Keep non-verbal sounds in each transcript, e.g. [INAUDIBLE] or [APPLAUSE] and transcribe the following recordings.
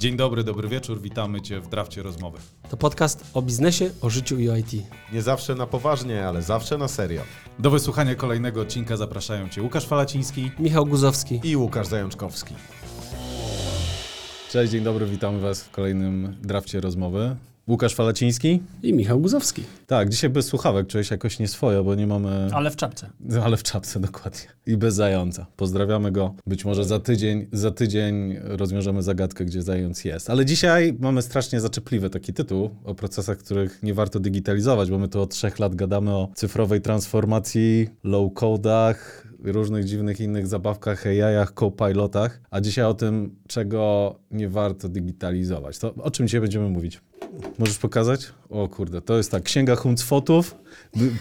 Dzień dobry, dobry wieczór, witamy Cię w Drafcie Rozmowy. To podcast o biznesie, o życiu i o IT. Nie zawsze na poważnie, ale zawsze na serio. Do wysłuchania kolejnego odcinka zapraszają Cię Łukasz Falaciński. Michał Guzowski. I Łukasz Zajączkowski. Cześć, dzień dobry, witamy Was w kolejnym Drafcie Rozmowy. Łukasz Falaciński. I Michał Guzowski. Tak, dzisiaj bez słuchawek, czuję się jakoś nieswojo, bo nie mamy... Ale w czapce. No, ale w czapce, dokładnie. I bez zająca. Pozdrawiamy go. Być może za tydzień, za tydzień rozwiążemy zagadkę, gdzie zając jest. Ale dzisiaj mamy strasznie zaczepliwy taki tytuł o procesach, których nie warto digitalizować, bo my tu od trzech lat gadamy o cyfrowej transformacji, low-codach, różnych dziwnych innych zabawkach, AI-ach, co-pilotach, a dzisiaj o tym, czego nie warto digitalizować. To o czym dzisiaj będziemy mówić? Możesz pokazać? O kurde, to jest tak, księga Huncfotów.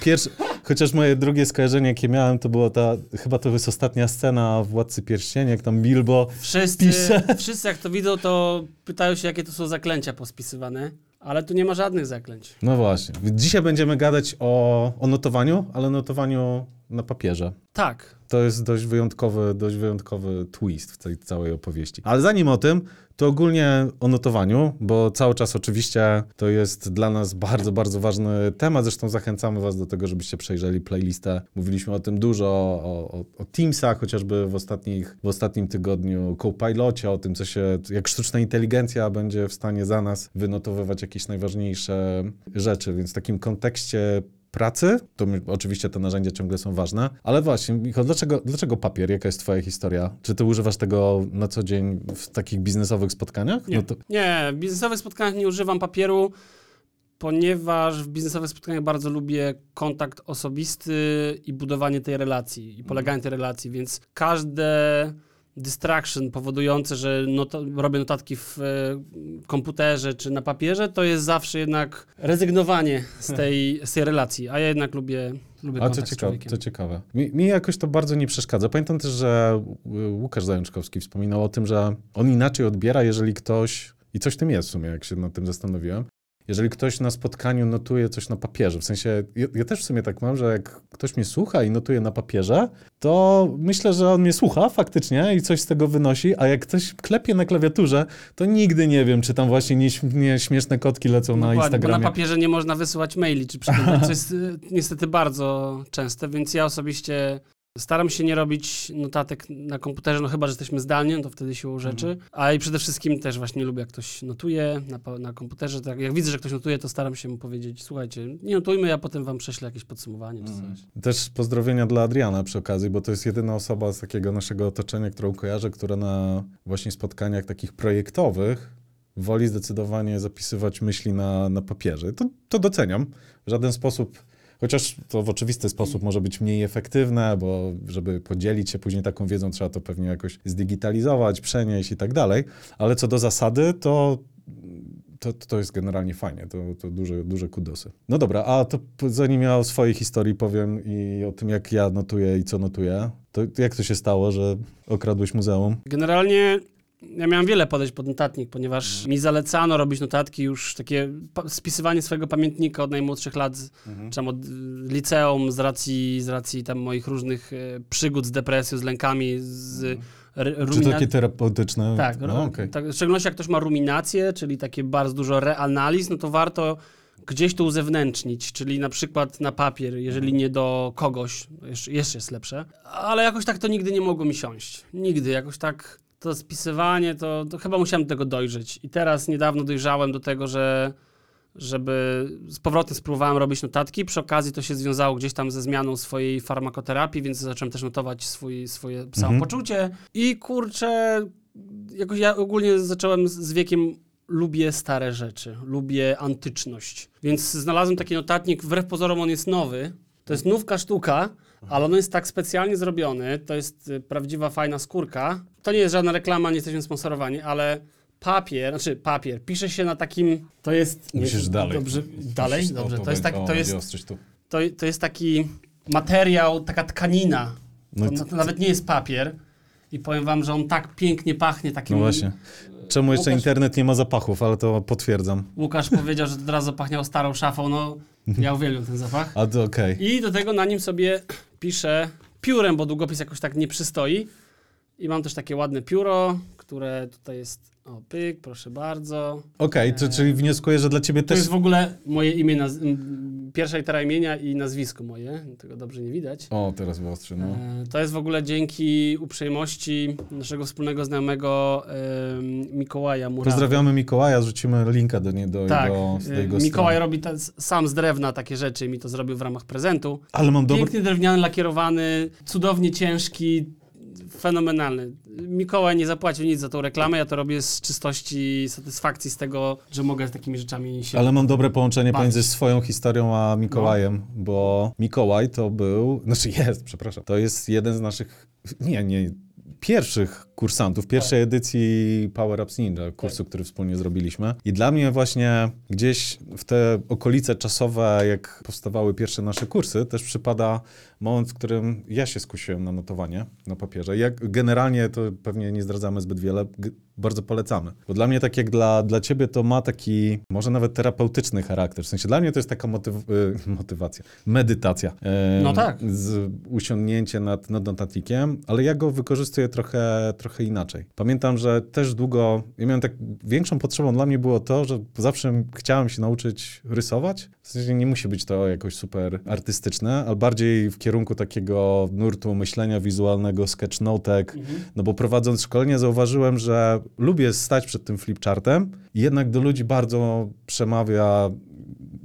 Pierwszy, chociaż moje drugie skojarzenie, jakie miałem, to było ta, chyba to jest ostatnia scena w Władcy Pierścieni, jak tam Bilbo Wszyscy, pisze. wszyscy jak to widzą, to pytają się, jakie to są zaklęcia pospisywane. Ale tu nie ma żadnych zaklęć. No właśnie. Dzisiaj będziemy gadać o, o notowaniu, ale notowaniu na papierze. Tak. To jest dość wyjątkowy, dość wyjątkowy twist w tej całej opowieści. Ale zanim o tym, to ogólnie o notowaniu, bo cały czas oczywiście to jest dla nas bardzo, bardzo ważny temat. Zresztą zachęcamy Was do tego, żebyście przejrzeli playlistę. Mówiliśmy o tym dużo, o, o, o Teamsach, chociażby w, ostatnich, w ostatnim tygodniu, Copilocie, o tym, co się, jak sztuczna inteligencja będzie w stanie za nas wynotowywać jakieś najważniejsze rzeczy. Więc w takim kontekście pracy, to oczywiście te narzędzia ciągle są ważne, ale właśnie, Michał, dlaczego, dlaczego papier? Jaka jest twoja historia? Czy ty używasz tego na co dzień w takich biznesowych spotkaniach? Nie, No to, nie w biznesowych spotkaniach nie używam papieru, ponieważ w biznesowych spotkaniach bardzo lubię kontakt osobisty i budowanie tej relacji i poleganie tej relacji, więc każde distraction powodujące, że not robię notatki w e, komputerze czy na papierze, to jest zawsze jednak rezygnowanie z tej, [LAUGHS] z tej relacji, a ja jednak lubię, lubię a co ciekawe, to ciekawe. Mi, mi jakoś to bardzo nie przeszkadza. Pamiętam też, że y, Łukasz Zajączkowski wspominał o tym, że on inaczej odbiera, jeżeli ktoś, i coś w tym jest w sumie, jak się nad tym zastanowiłem, jeżeli ktoś na spotkaniu notuje coś na papierze, w sensie, ja, ja, też w sumie tak mam, że jak ktoś mnie słucha i notuje na papierze, to myślę, że on mnie słucha faktycznie i coś z tego wynosi, a jak ktoś klepie na klawiaturze, to nigdy nie wiem, czy tam właśnie nieśmieszne kotki lecą na Dokładnie, Instagramie. Bo na papierze nie można wysyłać maili czy przeglądać, co jest y, niestety bardzo częste, więc ja osobiście staram się nie robić notatek na komputerze, no chyba, że jesteśmy zdalnie, no to wtedy siłą rzeczy, a i przede wszystkim też właśnie lubię, jak ktoś notuje na, na komputerze, tak jak widzę, że ktoś notuje, to staram się mu powiedzieć, słuchajcie, nie notujmy, ja potem wam prześlę jakieś podsumowanie czy coś. Też pozdrowienia dla Adriana przy okazji, bo to jest jedyna osoba z takiego naszego otoczenia, którą kojarzę, która na właśnie spotkaniach takich projektowych woli zdecydowanie zapisywać myśli na, na papierze. To, to doceniam. W żaden sposób, chociaż to w oczywisty sposób może być mniej efektywne, bo żeby podzielić się później taką wiedzą, trzeba to pewnie jakoś zdigitalizować, przenieść i tak dalej. Ale co do zasady, to to, to jest generalnie fajnie, to, to duże, duże kudosy. No dobra, a to zanim ja o swojej historii powiem i o tym, jak ja notuję i co notuję, to jak to się stało, że okradłeś muzeum? Generalnie ja miałem wiele podejść pod notatnik, ponieważ mi zalecano robić notatki już takie spisywanie swojego pamiętnika od najmłodszych lat, z- czy tam od y, liceum z racji, z racji tam moich różnych e, przygód z depresją, z lękami, z r- Czy takie terapeutyczne? Tak, no, okej. tak, w szczególności jak ktoś ma ruminację, czyli takie bardzo dużo reanaliz, no to warto gdzieś to uzewnętrznić, czyli na przykład na papier, jeżeli nie do kogoś, jeszcze, jeszcze jest lepsze. Ale jakoś tak to nigdy nie mogło mi siąść. Nigdy, jakoś tak to spisywanie, to, to chyba musiałem do tego dojrzeć. I teraz niedawno dojrzałem do tego, że żeby z powrotem spróbowałem robić notatki. Przy okazji to się związało gdzieś tam ze zmianą swojej farmakoterapii, więc zacząłem też notować swój, swoje samopoczucie. I kurczę, jakoś ja ogólnie zacząłem z wiekiem lubię stare rzeczy, lubię antyczność. Więc znalazłem taki notatnik, wbrew pozorom on jest nowy. To jest nówka sztuka, ale on jest tak specjalnie zrobiony. To jest y, prawdziwa, fajna skórka. To nie jest żadna reklama, nie jesteśmy sponsorowani, ale papier, znaczy papier, pisze się na takim, to jest... nie- Musisz dalej. Dobrze, dalej? Musisz- Dobrze, o, to jest, tak, to, jest, to, to jest taki materiał, taka tkanina. No To, to, to nawet nie jest papier. I powiem wam, że on tak pięknie pachnie takim... No właśnie. Czemu jeszcze Łukasz- internet nie ma zapachów, ale to potwierdzam. Łukasz powiedział, że od razu pachniał starą szafą, no ja uwielbiam ten zapach. A to okej. I do tego na nim sobie piszę piórem, bo długopis jakoś tak nie przystoi. I mam też takie ładne pióro, które tutaj jest, o pyk, proszę bardzo. Okej, to czyli wnioskuję, że dla ciebie To też... jest w ogóle moje imię, naz- pierwsza litera imienia i nazwisko moje, tego dobrze nie widać. O, teraz wyostrzy, no. E, To jest w ogóle dzięki uprzejmości naszego wspólnego znajomego Mikołaja Murawy. Pozdrawiamy Mikołaja, rzucimy linka do, nie, do Tak, jego, e, jego Mikołaj strony. robi ta, sam z drewna takie rzeczy i mi to zrobił w ramach prezentu. Ale mam dobry... Piękny drewniany, lakierowany, cudownie ciężki, fenomenalny. Mikołaj nie zapłacił nic za tą reklamę, ja to robię z czystości, satysfakcji z tego, że mogę z takimi rzeczami się... Ale mam dobre połączenie Bawić. pomiędzy swoją historią a Mikołajem, No. bo Mikołaj to był, znaczy jest, przepraszam, to jest jeden z naszych, nie, nie, pierwszych kursantów, pierwszej edycji Power Ups Ninja, kursu, który wspólnie zrobiliśmy. I dla mnie właśnie gdzieś w te okolice czasowe, jak powstawały pierwsze nasze kursy, też przypada moment, w którym ja się skusiłem na notowanie na papierze. Jak generalnie to pewnie nie zdradzamy zbyt wiele, bardzo polecamy. Bo dla mnie, tak jak dla, dla ciebie, to ma taki może nawet terapeutyczny charakter. W sensie dla mnie to jest taka motyw y, [LAUGHS] motywacja, medytacja. Em, No tak. Z usiągnięcie nad, nad notatnikiem, ale ja go wykorzystuję trochę, trochę inaczej. Pamiętam, że też długo, ja miałem tak, większą potrzebą dla mnie było to, że zawsze chciałem się nauczyć rysować. W sensie nie musi być to jakoś super artystyczne, ale bardziej w kierunku takiego nurtu myślenia wizualnego, sketchnotek, no bo prowadząc szkolenie zauważyłem, że lubię stać przed tym flipchartem jednak do ludzi bardzo przemawia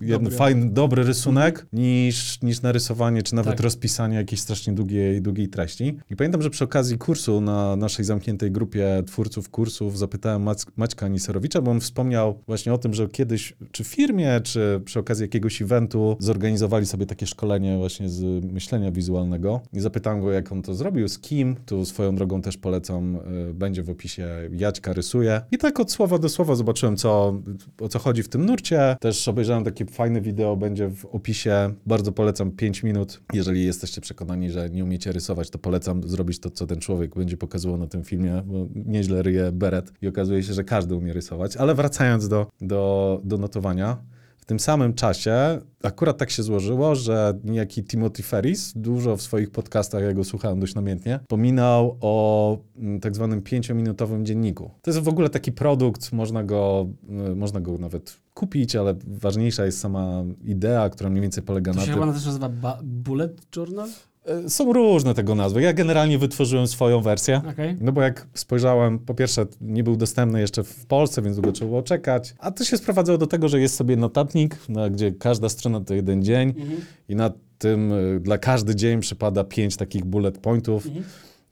jeden Dobry. fajny, dobry rysunek niż, niż narysowanie, czy nawet Tak. rozpisanie jakiejś strasznie długiej, długiej treści. I pamiętam, że przy okazji kursu na naszej zamkniętej grupie twórców kursów zapytałem Mac- Maćka Niserowicza, bo on wspomniał właśnie o tym, że kiedyś czy w firmie, czy przy okazji jakiegoś eventu zorganizowali sobie takie szkolenie właśnie z myślenia wizualnego. I zapytałem go, jak on to zrobił, z kim. Tu swoją drogą też polecam, y, będzie w opisie Jaćka rysuje. I tak od słowa do słowa zobaczyłem, co, o co chodzi w tym nurcie. Też obejrzałem takie fajne wideo, będzie w opisie. Bardzo polecam 5 minut. Jeżeli jesteście przekonani, że nie umiecie rysować, to polecam zrobić to, co ten człowiek będzie pokazywał na tym filmie, bo nieźle ryje beret i okazuje się, że każdy umie rysować. Ale wracając do, do, do notowania, w tym samym czasie akurat tak się złożyło, że niejaki Timothy Ferris dużo w swoich podcastach, ja go słuchałem dość namiętnie, pominał o mm, tak zwanym pięciominutowym dzienniku. To jest w ogóle taki produkt, można go, y, można go nawet kupić, ale ważniejsza jest sama idea, która mniej więcej polega To na się tym... chyba też nazywa Bullet Journal? E, Są różne tego nazwy. Ja generalnie wytworzyłem swoją wersję. Okej. No bo jak spojrzałem, po pierwsze nie był dostępny jeszcze w Polsce, więc długo trzeba było czekać. A to się sprowadzało do tego, że jest sobie notatnik, no, gdzie każda strona to jeden dzień Mhm. i na tym y, dla każdy dzień przypada pięć takich bullet pointów. Mhm.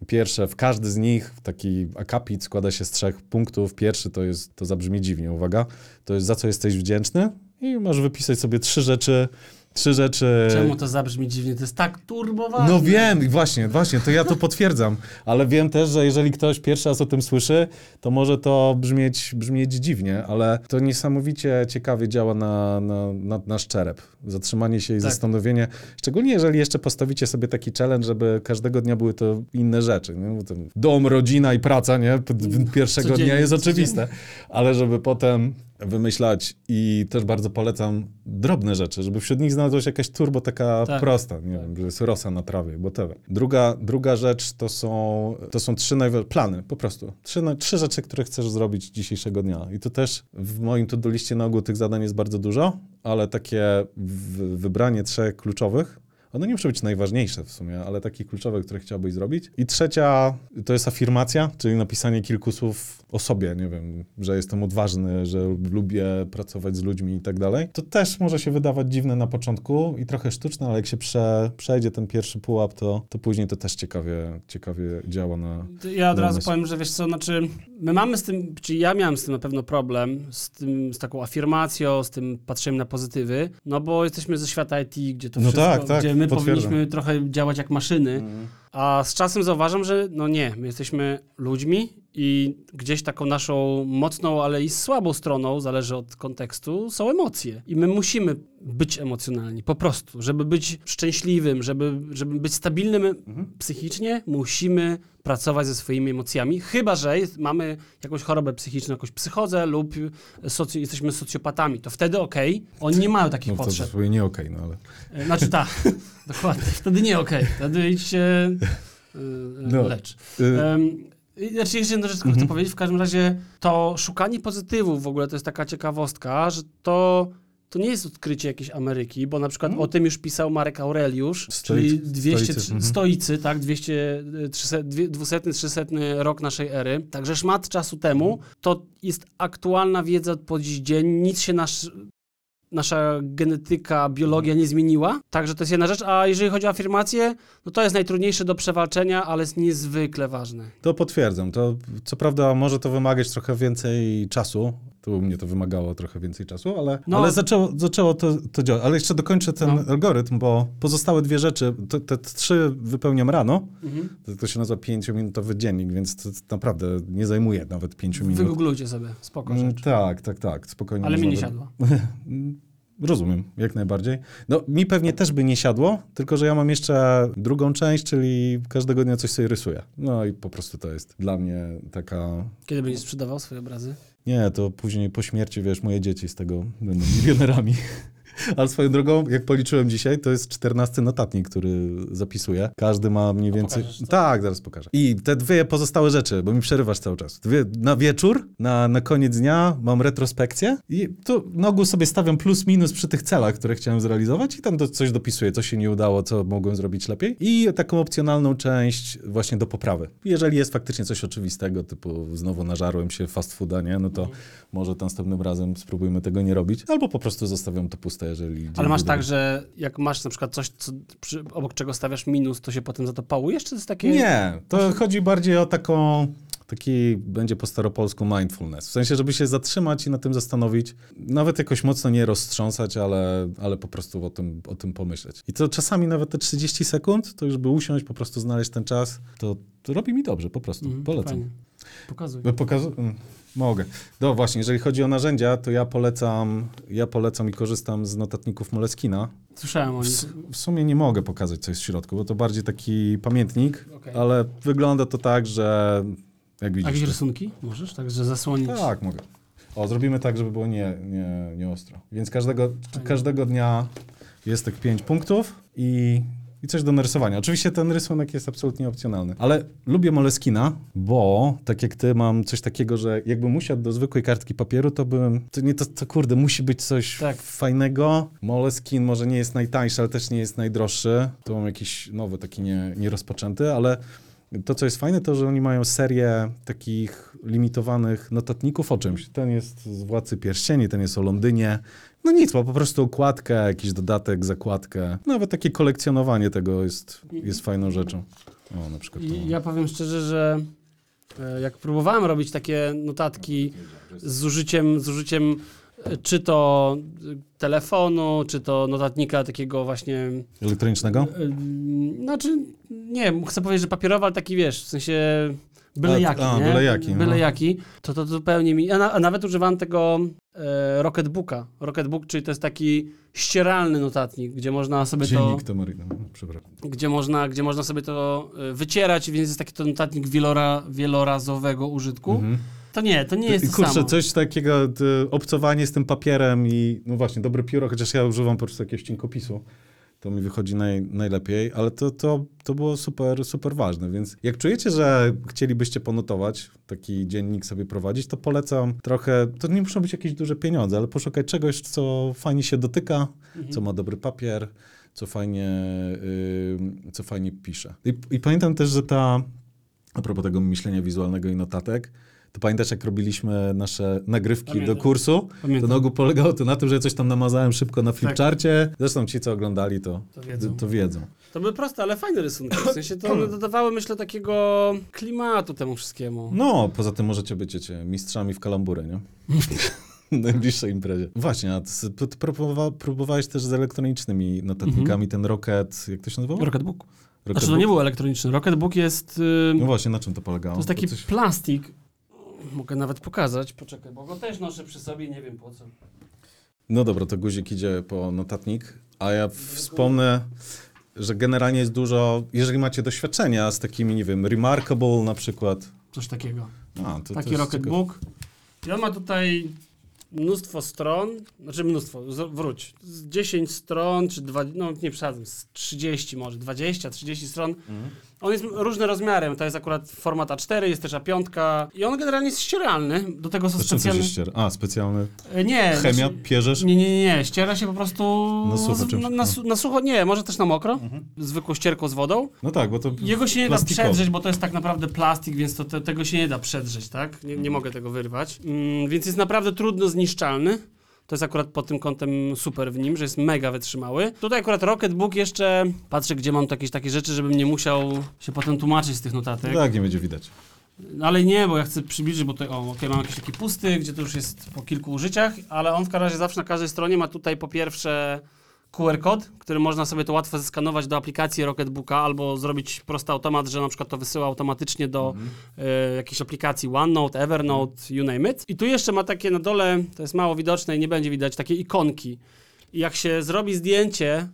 Pierwsze, w każdy z nich taki akapit składa się z trzech punktów. Pierwszy to jest, to zabrzmi dziwnie, uwaga, to jest za co jesteś wdzięczny i masz wypisać sobie trzy rzeczy, trzy rzeczy... Czemu to zabrzmi dziwnie? To jest tak turbowane. No wiem, właśnie, właśnie, to ja to potwierdzam, ale wiem też, że jeżeli ktoś pierwszy raz o tym słyszy, to może to brzmieć, brzmieć dziwnie, ale to niesamowicie ciekawie działa na, na, na nasz czerep. Zatrzymanie się i Tak. zastanowienie, szczególnie jeżeli jeszcze postawicie sobie taki challenge, żeby każdego dnia były to inne rzeczy. Nie? Dom, rodzina i praca, nie? Pierwszego dnia jest oczywiste, ale żeby potem wymyślać i też bardzo polecam drobne rzeczy, żeby wśród nich znalazła się jakaś turbo taka Tak. prosta, nie wiem, że jest rosa na trawie, whatever. Druga, druga rzecz to są, to są trzy najwa- plany, po prostu. Trzy, na- trzy rzeczy, które chcesz zrobić dzisiejszego dnia. I to też w moim to-do liście na ogół tych zadań jest bardzo dużo, ale takie wybranie trzech kluczowych, one nie muszą być najważniejsze w sumie, ale takie kluczowe, które chciałbyś zrobić. I trzecia to jest afirmacja, czyli napisanie kilku słów o sobie, nie wiem, że jestem odważny, że lubię pracować z ludźmi i tak dalej. To też może się wydawać dziwne na początku i trochę sztuczne, ale jak się prze, przejdzie ten pierwszy pułap, to, to później to też ciekawie, ciekawie działa na... Ja od razu myśl. powiem, że wiesz co, znaczy my mamy z tym, czy ja miałem z tym na pewno problem, z tym, z taką afirmacją, z tym patrzeniem na pozytywy, no bo jesteśmy ze świata IT, gdzie to No wszystko, tak, tak, gdzie my potwierdzam. powinniśmy trochę działać jak maszyny, a z czasem zauważam, że no nie, my jesteśmy ludźmi i gdzieś taką naszą mocną, ale i słabą stroną, zależy od kontekstu, są emocje. I my musimy być emocjonalni, po prostu. Żeby być szczęśliwym, żeby, żeby być stabilnym psychicznie, musimy pracować ze swoimi emocjami, chyba że jest, mamy jakąś chorobę psychiczną, jakąś psychozę lub socy, jesteśmy socjopatami. To wtedy okej, oni nie mają takich No to potrzeb. sobie nie okej, no ale... E, Znaczy tak, [LAUGHS] dokładnie. Wtedy nie okej. Wtedy idźcie No. lecz. Y, Um, znaczy jeszcze jedną rzecz tylko chcę powiedzieć, w każdym razie to szukanie pozytywów w ogóle to jest taka ciekawostka, że to, to nie jest odkrycie jakiejś Ameryki, bo na przykład o tym już pisał Marek Aureliusz, Stoicy- czyli 200, stoicyzm, mhm. stoicy, tak, 200, 300, 200-300 rok naszej ery, także szmat czasu temu, to jest aktualna wiedza po dziś dzień, nic się nasz, nasza genetyka, biologia nie zmieniła, także to jest jedna rzecz, a jeżeli chodzi o afirmację, no to jest najtrudniejsze do przewalczenia, ale jest niezwykle ważne. To potwierdzam. To co prawda może to wymagać trochę więcej czasu. Tu u mnie to wymagało trochę więcej czasu, ale, No. ale zaczęło, zaczęło to, to działać. Ale jeszcze dokończę ten No. algorytm, bo pozostałe dwie rzeczy, te, te trzy wypełniam rano. Mhm. To, to się nazywa pięciominutowy dziennik, więc to, to naprawdę nie zajmuje nawet pięciu minut. Wygooglujcie sobie, spoko Mm, rzecz. Tak, tak, tak, spokojnie. Ale mi nie siadło. [LAUGHS] Rozumiem, jak najbardziej. No, mi pewnie też by nie siadło, tylko że ja mam jeszcze drugą część, czyli każdego dnia coś sobie rysuję. No i po prostu to jest dla mnie taka... Kiedy będziesz sprzedawał swoje obrazy? Nie, to później po śmierci, wiesz, moje dzieci z tego będą milionerami. Ale swoją drogą, jak policzyłem dzisiaj, to jest 14 notatnik, który zapisuję. Każdy ma mniej więcej. Tak, zaraz pokażę. I te dwie pozostałe rzeczy, bo mi przerywasz cały czas. Dwie, na wieczór, na, na koniec dnia mam retrospekcję i tu na ogół sobie stawiam plus minus przy tych celach, które chciałem zrealizować i tam do, coś dopisuję, co się nie udało, co mogłem zrobić lepiej. I taką opcjonalną część właśnie do poprawy. Jeżeli jest faktycznie coś oczywistego, typu znowu nażarłem się fast fooda, nie? No to może następnym razem spróbujmy tego nie robić. Albo po prostu zostawiam to puste, jeżeli... Ale masz tak, że jak masz na przykład coś, co, przy, obok czego stawiasz minus, to się potem za to pałujesz? Czy to jest takie... Nie, to chodzi bardziej o taką, taki będzie po staropolsku mindfulness. W sensie, żeby się zatrzymać i na tym zastanowić, nawet jakoś mocno nie roztrząsać, ale, ale po prostu o tym, o tym pomyśleć. I to czasami nawet te 30 sekund, to już by usiąść, po prostu znaleźć ten czas, to, to robi mi dobrze, po prostu. Mhm, Polecam. fajnie. Pokazuj. Pokazu- mm, Mogę. No właśnie, jeżeli chodzi o narzędzia, to ja polecam, ja polecam i korzystam z notatników Moleskina. Słyszałem o W, nich. s- w sumie nie mogę pokazać, co jest w środku, bo to bardziej taki pamiętnik, Okej. ale wygląda to tak, że jak A widzisz... jakieś to- rysunki? Możesz? Tak, że zasłonić? Tak, mogę. O, zrobimy tak, żeby było nie, nie, nie ostro. Więc każdego, każdego dnia jest tak pięć punktów i, i coś do narysowania. Oczywiście ten rysunek jest absolutnie opcjonalny, ale lubię Moleskina, bo tak jak ty mam coś takiego, że jakbym usiadł do zwykłej kartki papieru, to bym, to nie, to, to kurde, musi być coś Tak. fajnego. Moleskin może nie jest najtańszy, ale też nie jest najdroższy. Tu mam jakiś nowy, taki nie, nierozpoczęty, ale to, co jest fajne, to, że oni mają serię takich limitowanych notatników o czymś. Ten jest z Władcy Pierścieni, ten jest o Londynie. No nic, ma po prostu okładkę, jakiś dodatek, zakładkę. Nawet takie kolekcjonowanie tego jest, jest fajną rzeczą. O, na przykład to. Ja powiem szczerze, że e, jak próbowałem robić takie notatki z użyciem, z użyciem czy to e, telefonu, czy to notatnika takiego właśnie, Elektronicznego? e, znaczy, nie, chcę powiedzieć, że papierowy, ale taki, wiesz, w sensie byle A, jaki, a, nie? byle jaki, no. Byle jaki, to to zupełnie mi, a, na, a nawet używam tego e, Rocketbooka. Rocketbook, czyli to jest taki ścieralny notatnik, gdzie można sobie to... Dziennik to Marina, przepraszam. gdzie można, gdzie można sobie to y, wycierać, więc jest taki to notatnik wielora, wielorazowego użytku. Mhm. To nie, to nie jest I to kurczę, samo. coś takiego, obcowanie z tym papierem i no właśnie, dobre pióro, chociaż ja używam po prostu jakiegoś cienkopisu. To mi wychodzi naj, najlepiej, ale to, to, to było super, super ważne, więc jak czujecie, że chcielibyście ponotować, taki dziennik sobie prowadzić, to polecam trochę, to nie muszą być jakieś duże pieniądze, ale poszukać czegoś, co fajnie się dotyka, Mhm. co ma dobry papier, co fajnie, yy, co fajnie pisze. I, I pamiętam też, że ta, a propos tego myślenia wizualnego i notatek, to pamiętasz, jak robiliśmy nasze nagrywki Pamiętam. do kursu? Pamiętam. To na ogół polegało to na tym, że coś tam namazałem szybko na flipcharcie. Zresztą ci, co oglądali, to, To wiedzą. to wiedzą. To były proste, ale fajne rysunki. W sensie to one dodawały, myślę, takiego klimatu temu wszystkiemu. No, poza tym możecie być wiecie, mistrzami w kalambury, nie? [LAUGHS] Najbliższej imprezie. Właśnie, a ty, ty próbowa, próbowałeś też z elektronicznymi notatnikami ten Rocket, jak to się nazywało? Rocketbook. Znaczy Rocket to nie był elektroniczny. Rocketbook jest... y, No właśnie, na czym to polegało? to jest taki coś... plastik. Mogę nawet pokazać. Poczekaj, bo go też noszę przy sobie, nie wiem po co. No dobra, to guzik idzie po notatnik, a ja wspomnę, że generalnie jest dużo, jeżeli macie doświadczenia z takimi, nie wiem, Remarkable na przykład. Coś takiego. A, to, to Taki jest Rocketbook. I on ma tutaj mnóstwo stron, znaczy mnóstwo, z- wróć, z 10 stron, czy dwa, no nie przesadzam, z 30 może, 20, 30 stron, Mhm. On jest różny rozmiarem, to jest akurat format A4, jest też A5 i on generalnie jest ścieralny, do tego są specjalne... się ściera? A, specjalny. E, Nie, Chemia, znaczy- pierzesz? Nie, nie, nie, ściera się po prostu... Na sucho z- czymś, Na, na, no. na sucho, nie, może też na mokro, zwykłą ścierką z wodą. No tak, bo to Jego się nie da plastikowy. przedrzeć, bo to jest tak naprawdę plastik, więc to, te, tego się nie da przedrzeć, tak? Nie, nie mogę tego wyrwać. Mm, więc jest naprawdę trudno zniszczalny. To jest akurat pod tym kątem super w nim, że jest mega wytrzymały. Tutaj akurat Rocketbook jeszcze, patrzę gdzie mam jakieś takie rzeczy, żebym nie musiał się potem tłumaczyć z tych notatek. Tak, nie będzie widać. No ale nie, bo ja chcę przybliżyć, bo tutaj, o, okej, mam jakiś taki pusty, gdzie to już jest po kilku użyciach, ale on w każdym razie zawsze na każdej stronie ma tutaj po pierwsze QR kod, który można sobie to łatwo zeskanować do aplikacji Rocketbooka albo zrobić prosty automat, że na przykład to wysyła automatycznie do e, jakiejś aplikacji OneNote, Evernote, you name it. I tu jeszcze ma takie na dole, to jest mało widoczne i nie będzie widać, takie ikonki. I jak się zrobi zdjęcie,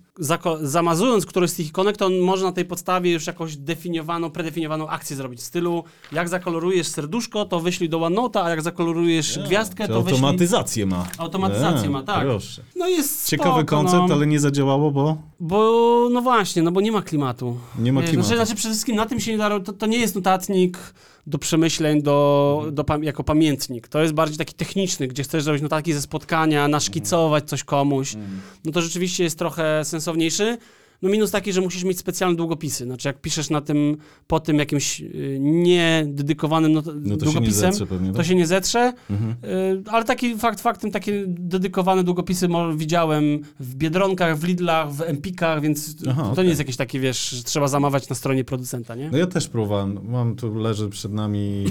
zamazując którąś z tych ikonek, to może na tej podstawie już jakąś definiowaną, predefiniowaną akcję zrobić. W stylu, jak zakolorujesz serduszko, to wyślij do OneNote'a, a jak zakolorujesz gwiazdkę, Czy to wyślij... automatyzację ma. Automatyzację ma, tak. Proszę. No jest Ciekawy spoko, koncept, no. ale nie zadziałało, bo Bo, no właśnie, no bo nie ma klimatu. nie ma Wiesz, klimatu. Znaczy, znaczy przede wszystkim na tym się nie da, to, to nie jest notatnik do przemyśleń, do, do, jako pamiętnik. To jest bardziej taki techniczny, gdzie chcesz zrobić notatki ze spotkania, naszkicować coś komuś. Mhm. No to rzeczywiście jest trochę sensowniejszy. No minus taki, że musisz mieć specjalne długopisy. Znaczy jak piszesz na tym, po tym jakimś y, niededykowanym No to się nie długopisem, zetrze pewnie, to tak? się nie zetrze. Mhm. Y, ale taki fakt faktem, takie dedykowane długopisy widziałem w Biedronkach, w Lidlach, w Empikach, więc Aha, to okej. nie jest jakieś takie, wiesz, że trzeba zamawiać na stronie producenta, nie? No ja też próbowałem. Mam tu, leży przed nami,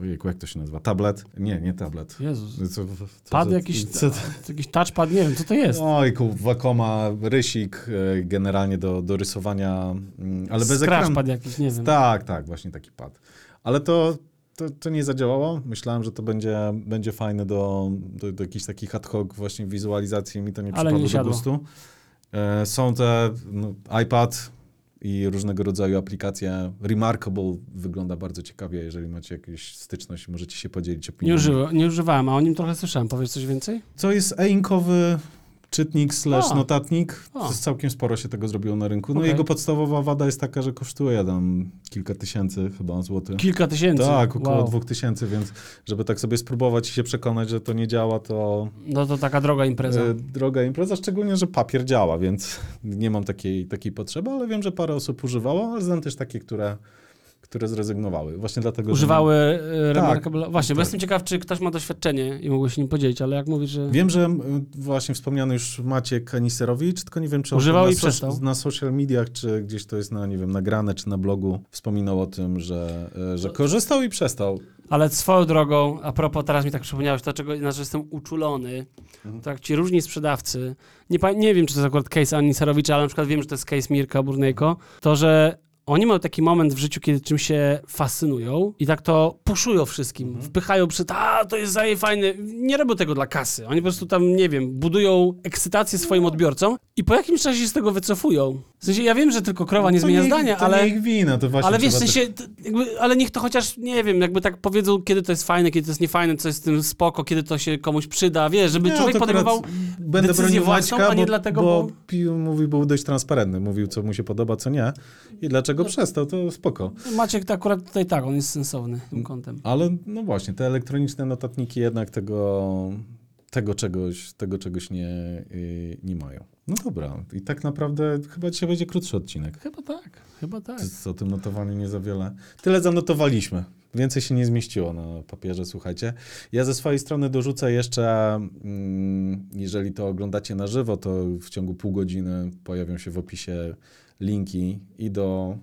ojejku, jak to się nazywa? Tablet? Nie, nie tablet. Jezus. Co, co, Pad jakiś, Co, jakiś touchpad, nie wiem, co to jest. Ojku, Wacoma, rysik e, do, do rysowania, mm, ale bez ekranu. Scratchpad jakiś, nie wiem. Tak, tak, właśnie taki pad. Ale to, to, to nie zadziałało. Myślałem, że to będzie, będzie fajne do, do, do jakichś takich ad hoc właśnie wizualizacji. Mi to nie Ale nie przypadło do siadło. gustu. E, są te no, iPad i różnego rodzaju aplikacje. Remarkable wygląda bardzo ciekawie, jeżeli macie jakąś styczność, możecie się podzielić opinią. Nie, używa, nie używałem, a o nim trochę słyszałem. Powiesz coś więcej? Co jest e-inkowy czytnik slash notatnik. A. Całkiem sporo się tego zrobiło na rynku. No Okej. jego podstawowa wada jest taka, że kosztuje tam kilka tysięcy chyba złotych. Kilka tysięcy. Tak, około wow. dwóch tysięcy, więc żeby tak sobie spróbować i się przekonać, że to nie działa, to No to taka droga impreza. e, droga impreza, szczególnie, że papier działa, więc [LAUGHS] nie mam takiej, takiej potrzeby, ale wiem, że parę osób używało, ale znam też takie, które, które zrezygnowały. Właśnie dlatego, że- Używały e, Remarkable. Właśnie, bo tak. jestem ciekaw, czy ktoś ma doświadczenie i mógłby się nim podzielić, ale jak mówisz, że... Wiem, że właśnie wspomniany już Maciek Aniserowicz, tylko nie wiem, czy on Używał na, i przestał. na social mediach, czy gdzieś to jest na, nie wiem, nagrane, czy na blogu, wspominał o tym, że, e, że korzystał i przestał. Ale swoją drogą, a propos, teraz mi tak przypomniałeś, dlaczego znaczy jestem uczulony, Mhm. to jak ci różni sprzedawcy, nie, nie wiem, czy to jest akurat case Anni Sarowicza, ale na przykład wiem, że to jest case Mirka Burnejko, to, że oni mają taki moment w życiu, kiedy czym się fascynują i tak to puszują wszystkim, Mhm. wpychają przed, a to jest zaje fajne. Nie robią tego dla kasy. Oni po prostu tam, nie wiem, budują ekscytację swoim odbiorcom i po jakimś czasie się z tego wycofują. W sensie, ja wiem, że tylko krowa nie To zmienia ich- zdania, to ale... nie ich wina, to właśnie Ale wiesz, w sensie, jakby, ale niech to chociaż, nie wiem, jakby tak powiedzą, kiedy to jest fajne, kiedy to jest niefajne, co jest z tym spoko, kiedy to się komuś przyda, wiesz, żeby Nie, człowiek podejmował... będę decyzję własną, Maćka, a nie bo, dlatego, bo, bo- pi- mówił, był dość transparentny, mówił, co mu się podoba, co nie i dlaczego przestał, to spoko. Maciek to akurat tutaj tak, on jest sensowny tym kątem. Ale no właśnie, te elektroniczne notatniki jednak tego, tego czegoś, tego czegoś nie, yy, nie mają. No dobra, i tak naprawdę chyba dzisiaj będzie krótszy odcinek. Chyba tak, chyba tak. Z- O tym notowaniu nie za wiele. Tyle zanotowaliśmy. Więcej się nie zmieściło na papierze, słuchajcie. Ja ze swojej strony dorzucę jeszcze, mm, jeżeli to oglądacie na żywo, to w ciągu pół godziny pojawią się w opisie linki i do,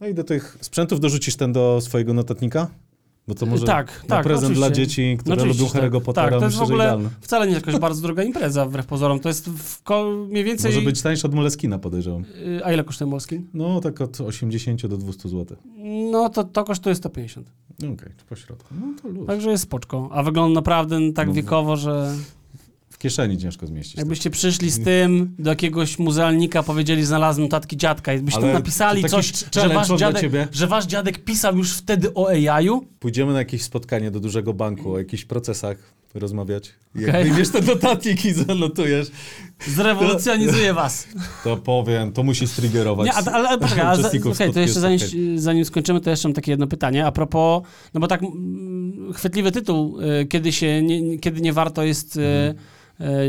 no i do tych sprzętów. Dorzucisz ten do swojego notatnika? Bo to może tak, na tak, prezent dla oczywiście. dzieci, które No oczywiście, lubią Harry'ego tak. Pottera, Tak, to jest myślę, w ogóle że idealne. wcale nie jakaś bardzo droga impreza, wbrew pozorom. To jest w mniej więcej... Może być tańszy od Moleskina, podejrzewam. Y, A ile kosztuje Molskin? No, tak od 80 do 200 zł. No to, to kosztuje 150. Okej, po środku. No to luz. Także jest spoczko. A wygląda naprawdę tak No, wiekowo, że... Kieszeni ciężko zmieścić. Jakbyście przyszli z tym do jakiegoś muzealnika, powiedzieli, znalazłem notatki dziadka i byście tam napisali to coś, że wasz, dziadek, że wasz dziadek pisał już wtedy o AI-u, Pójdziemy na jakieś spotkanie do dużego banku o jakichś procesach rozmawiać. Jak Okej. wyjmiesz te notatniki i [LAUGHS] zanotujesz, Zrewolucjonizuje was. to powiem, to musi striggerować Nie, ale, ale poczekaj, a okej, to jeszcze zanim, zanim skończymy, to jeszcze mam takie jedno pytanie. A propos, no bo tak mm, chwytliwy tytuł, y, kiedy się, nie, kiedy nie warto jest, y, Mhm.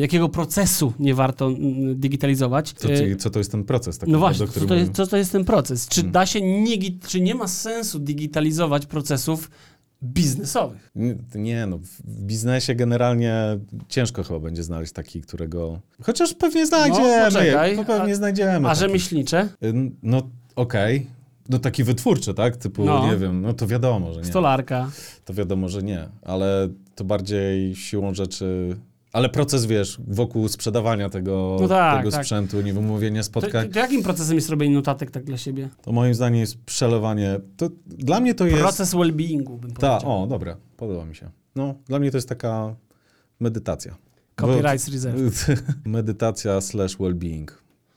Jakiego procesu nie warto mm, digitalizować. Co, czyli, co to jest ten proces? Tak no właśnie, co to, jest, co to jest ten proces? Czy Hmm. da się nie, czy nie ma sensu digitalizować procesów biznesowych? Nie, nie, no w biznesie generalnie ciężko chyba będzie znaleźć taki, którego... Chociaż pewnie znajdziemy, No, poczekaj, no, pewnie a- znajdziemy. A rzemieślnicze? Y, No okej, no taki wytwórczy, tak? Typu, No. nie wiem, no to wiadomo, że nie. Stolarka. To wiadomo, że nie, ale to bardziej siłą rzeczy... Ale proces, wiesz, wokół sprzedawania tego, No tak, tego tak. sprzętu, nie wiem, umówienia To, spotkań, to jakim procesem jest robienie notatek tak dla siebie? to moim zdaniem jest przelewanie. To, dla mnie to jest... Proces well-beingu, bym Ta, powiedział. o, dobra, podoba mi się. No, dla mnie to jest taka medytacja. Copyrights reserved. [LAUGHS] Medytacja slash well-being.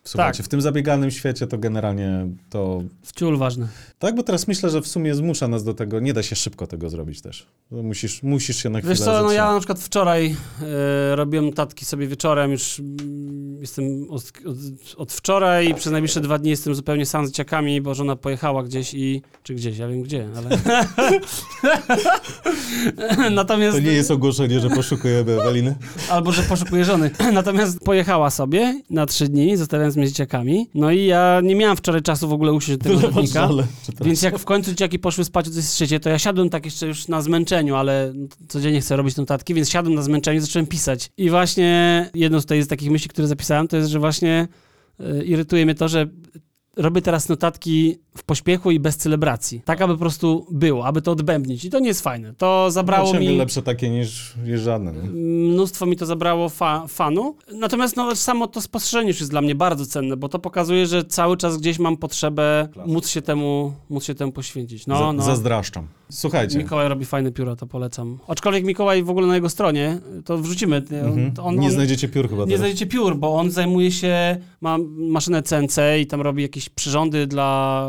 Słuchajcie, Tak. w tym zabieganym świecie to generalnie to... Wciul ważne. Tak, bo teraz myślę, że w sumie zmusza nas do tego, nie da się szybko tego zrobić też. Musisz, musisz się na chwilę Wiesz co, no ja na przykład wczoraj e, robiłem notatki sobie wieczorem, już mm, jestem od, od, od wczoraj i przez najbliższe dwa dni jestem zupełnie sam z dzieciakami, bo żona pojechała gdzieś i... czy gdzieś, ja wiem gdzie, ale... [LAUGHS] Natomiast... To nie jest ogłoszenie, że poszukujemy Eweliny. Albo, że poszukuje żony. Natomiast pojechała sobie na trzy dni, zostawiając mnie z dzieciakami. No i ja nie miałem wczoraj czasu w ogóle usiąść do tego. Przepraszam. Więc jak w końcu dzieciaki poszły spać o coś trzecie, to ja siadłem tak jeszcze już na zmęczeniu, ale codziennie chcę robić notatki, więc siadłem na zmęczeniu i zacząłem pisać. I właśnie jedną z tutaj z takich myśli, które zapisałem, to jest, że właśnie y, irytuje mnie to, że robię teraz notatki w pośpiechu i bez celebracji. Tak, aby po prostu było, aby to odbębnić. I to nie jest fajne. To zabrało no, mi... lepsze takie niż, niż żadne. Nie? Mnóstwo mi to zabrało fa fanu. Natomiast no, samo to spostrzeżenie już jest dla mnie bardzo cenne, bo to pokazuje, że cały czas gdzieś mam potrzebę móc się temu, móc się temu poświęcić. No, Za, no. Zazdraszczam. Słuchajcie. Mikołaj robi fajne pióra, to polecam. Aczkolwiek Mikołaj w ogóle na jego stronie, to wrzucimy. Mhm. On, nie on, znajdziecie piór chyba nie teraz. znajdziecie piór, bo on zajmuje się, ma maszynę CNC i tam robi jakieś przyrządy dla,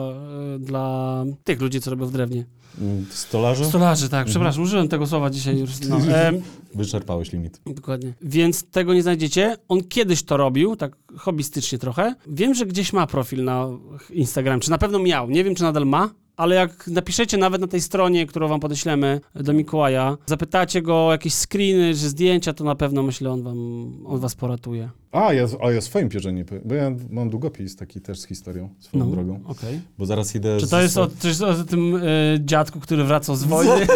e, dla tych ludzi, co robią w drewnie. Mm, Stolarzy? Stolarzy, tak, Mhm. przepraszam, użyłem tego słowa dzisiaj już. No. Em, Wyczerpałeś limit. Dokładnie. Więc tego nie znajdziecie. On kiedyś to robił, tak hobbystycznie trochę. Wiem, że gdzieś ma profil na Instagram, czy na pewno miał. Nie wiem, czy nadal ma. Ale jak napiszecie nawet na tej stronie, którą wam podeślemy do Mikołaja, zapytacie go o jakieś screeny czy zdjęcia, to na pewno myślę, on wam, on was poratuje. A, ja, a ja swoim piórze nie powiem, bo ja mam długopis taki też z historią, swoją No, drogą. okej. Bo zaraz idę... Czy z- to jest o, czy jest o tym y, dziadku, który wracał z [LAUGHS] wojny?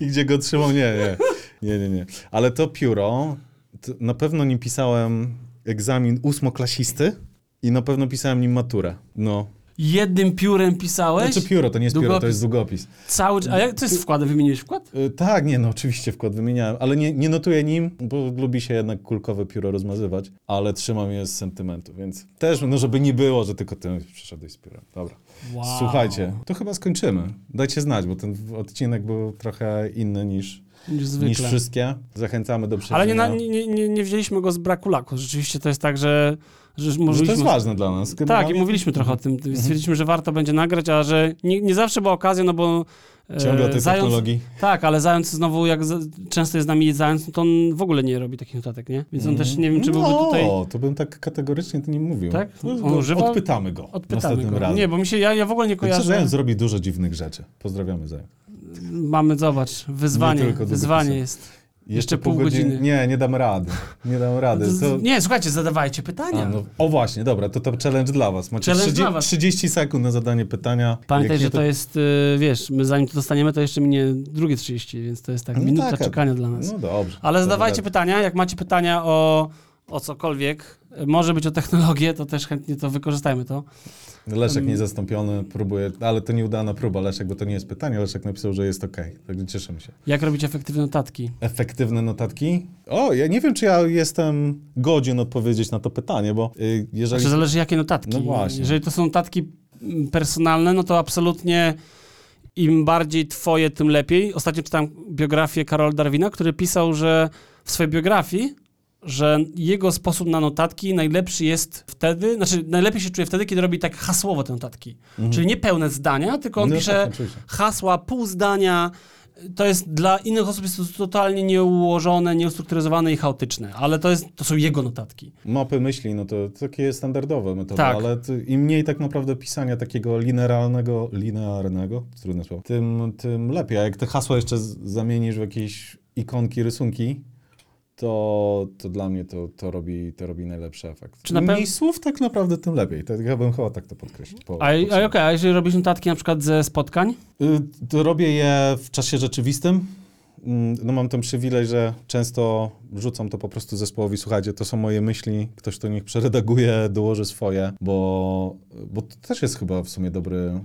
I gdzie go trzymał? Nie, nie. Nie, nie, nie. Ale to pióro, to na pewno nim pisałem egzamin ósmoklasisty i na pewno pisałem nim maturę. No. Jednym piórem pisałeś? Znaczy pióro, to nie jest pióro, to Długopis. jest długopis. Cały... A jak, co jest wkładem? Wymieniłeś wkład? Y, tak, nie, no oczywiście wkład wymieniałem, ale nie, nie notuję nim, bo lubi się jednak kulkowe pióro rozmazywać, ale trzymam je z sentymentu, więc też, no żeby nie było, że tylko ty przyszedłeś z piórem. Dobra. Wow. Słuchajcie, to chyba skończymy. Dajcie znać, bo ten odcinek był trochę inny niż, Niż zwykle. niż wszystkie. Zachęcamy do Ale nie, przeczytania. nie, nie, nie wzięliśmy go z braku laku. Rzeczywiście to jest tak, że, że Że mówiliśmy... to jest ważne dla nas. Tak, Generalnie i mówiliśmy trochę o tym. Stwierdziliśmy, że warto będzie nagrać, a że nie, nie zawsze była okazja, no bo... e, Ciągle o tej zając, technologii. Tak, ale zając znowu, jak za, często jest z nami zając, no to on w ogóle nie robi takich notatek, nie? Więc on też nie wiem, czy byłby no, tutaj... to bym tak kategorycznie to nie mówił. Tak? No, On to używa? Odpytamy go Odpytamy go. razem. Nie, bo mi się, ja, ja w ogóle nie Znaczy, kojarzę. Zając zrobi dużo dziwnych rzeczy. Pozdrawiamy Zając. Mamy, zobacz, wyzwanie, wyzwanie jest. Jeszcze pół godziny. Nie, nie dam rady. Nie dam rady. To... Nie, słuchajcie, zadawajcie pytania. A, no, o właśnie, dobra, to to challenge dla was. Macie Challenge 30, dla was. 30 sekund na zadanie pytania. Pamiętaj, nie, że to jest, y, wiesz, my zanim to dostaniemy, to jeszcze minie drugie 30, więc to jest tak No minuta tak, czekania dla nas. No dobrze. Ale zadawajcie Dobra. pytania, jak macie pytania o, o cokolwiek, może być o technologię, to też chętnie to wykorzystajmy to. Leszek niezastąpiony próbuje, ale to nieudana próba, Leszek, bo to nie jest pytanie. Leszek napisał, że jest okej, także cieszymy się. Jak robić efektywne notatki? Efektywne notatki? O, ja nie wiem, czy ja jestem godzien odpowiedzieć na to pytanie, bo y, jeżeli... Znaczy zależy jakie notatki. No właśnie. Jeżeli to są notatki mm, personalne, no to absolutnie im bardziej twoje, tym lepiej. Ostatnio czytałem biografię Karola Darwina, który pisał, że w swojej biografii, że jego sposób na notatki najlepszy jest wtedy, znaczy najlepiej się czuje wtedy, kiedy robi tak hasłowo te notatki. Czyli nie pełne zdania, tylko on Mhm. No pisze tak, hasła, pół zdania, to jest dla innych osób jest to totalnie nieułożone, nieustrukturyzowane i chaotyczne, ale to, jest, to są jego notatki. Mapy myśli, no to takie standardowe metody, Tak. ale im mniej tak naprawdę pisania takiego linearnego, linearnego, trudne słowo, tym, tym lepiej. A jak te hasła jeszcze zamienisz w jakieś ikonki, rysunki, to, to dla mnie to, to, robi, to robi najlepszy efekt. Czy na pew- mniej słów, tak naprawdę tym lepiej. To, ja bym chyba tak to podkreślił. Po, A, a, po- okej, a jeżeli robisz notatki na przykład ze spotkań? Y, To robię je w czasie rzeczywistym. Mm, No mam ten przywilej, że często rzucam to po prostu zespołowi, słuchajcie, to są moje myśli, ktoś to niech przeredaguje, dołoży swoje, bo, bo to też jest chyba w sumie dobry,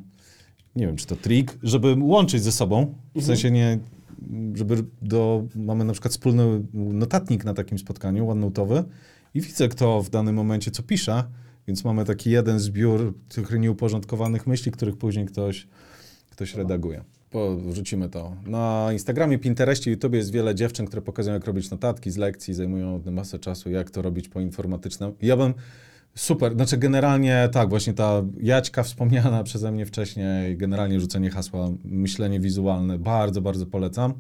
nie wiem, czy to trik, żeby łączyć ze sobą, w sensie nie, żeby do, mamy na przykład wspólny notatnik na takim spotkaniu, OneNote'owy i widzę, kto w danym momencie co pisze, więc mamy taki jeden zbiór tych nieuporządkowanych myśli, których później ktoś ktoś redaguje. Porzucimy to. Na Instagramie, Pinterestie, YouTube jest wiele dziewczyn, które pokazują, jak robić notatki z lekcji, zajmują one masę czasu, jak to robić po informatycznym. Ja bym super, znaczy generalnie tak, właśnie ta Jaćka wspomniana [LAUGHS] przeze mnie wcześniej, generalnie rzucenie hasła, myślenie wizualne, bardzo, bardzo polecam.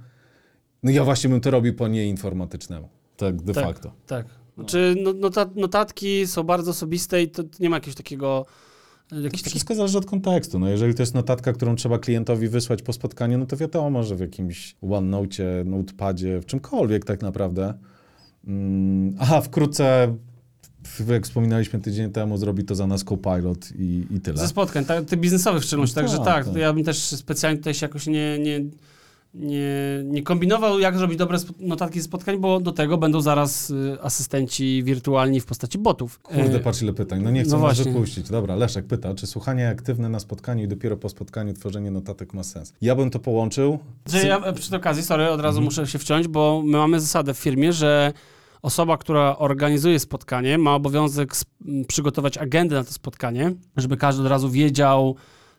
No ja właśnie bym to robił po nieinformatycznemu. Tak, de Tak. facto. Tak. Znaczy no, nota, notatki są bardzo osobiste i to, nie ma jakiegoś takiego... Jakiś taki... Wszystko zależy od kontekstu. No, jeżeli to jest notatka, którą trzeba klientowi wysłać po spotkaniu, no to wiadomo, że w jakimś OneNote, Notepadzie, w czymkolwiek tak naprawdę. Mm, a wkrótce, jak wspominaliśmy tydzień temu, zrobi to za nas Copilot i, i tyle. Ze spotkań, tak, tych biznesowych w szczególności, No także tak, tak, tak. ja bym też specjalnie tutaj się jakoś nie, nie, nie, nie kombinował, jak zrobić dobre notatki ze spotkań, bo do tego będą zaraz y, asystenci wirtualni w postaci botów. Kurde, E, patrz ile pytań. No nie chcę no nas wypuścić. Dobra, Leszek pyta, czy słuchanie aktywne na spotkaniu i dopiero po spotkaniu tworzenie notatek ma sens? Ja bym to połączył. Że ja przy tej okazji, sorry, od razu Mhm. muszę się wciąć, bo my mamy zasadę w firmie, że osoba, która organizuje spotkanie, ma obowiązek przygotować agendę na to spotkanie, żeby każdy od razu wiedział,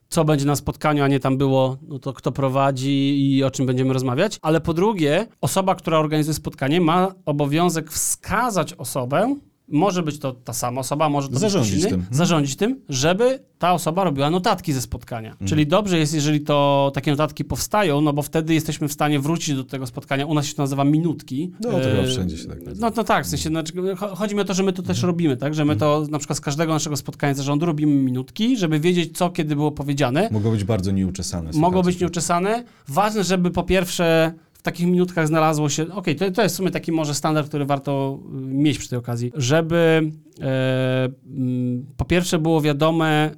co będzie na spotkaniu, a nie tam było, no to kto prowadzi i o czym będziemy rozmawiać. Ale po drugie, osoba, która organizuje spotkanie, ma obowiązek wskazać osobę, może być to ta sama osoba, może to Zarządzić być inny, tym. Mhm. zarządzić tym, żeby ta osoba robiła notatki ze spotkania. Czyli dobrze jest, jeżeli to takie notatki powstają, no bo wtedy jesteśmy w stanie wrócić do tego spotkania. U nas się to nazywa minutki. No, to chyba E, wszędzie się tak nazywa. No, no tak, w sensie, znaczy, cho- chodzi mi o to, że my to też Mhm. robimy, tak? Że my to na przykład z każdego naszego spotkania zarządu robimy minutki, żeby wiedzieć, co kiedy było powiedziane. Mogą być bardzo nieuczesane. Mogą być nieuczesane. Ważne, żeby po pierwsze w takich minutkach znalazło się. Okej, to, to jest w sumie taki może standard, który warto y, mieć przy tej okazji, żeby e, mm, po pierwsze było wiadome,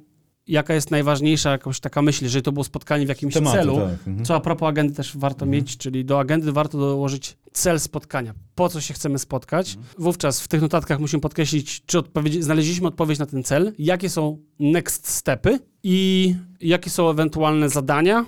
jaka jest najważniejsza jakaś taka myśl, jeżeli to było spotkanie w jakimś Tematy, celu. tak. Mhm. Co a propos agendy też warto mieć, czyli do agendy warto dołożyć cel spotkania. Po co się chcemy spotkać? Wówczas w tych notatkach musimy podkreślić, czy odpowiedzi, znaleźliśmy odpowiedź na ten cel, jakie są next stepy i jakie są ewentualne zadania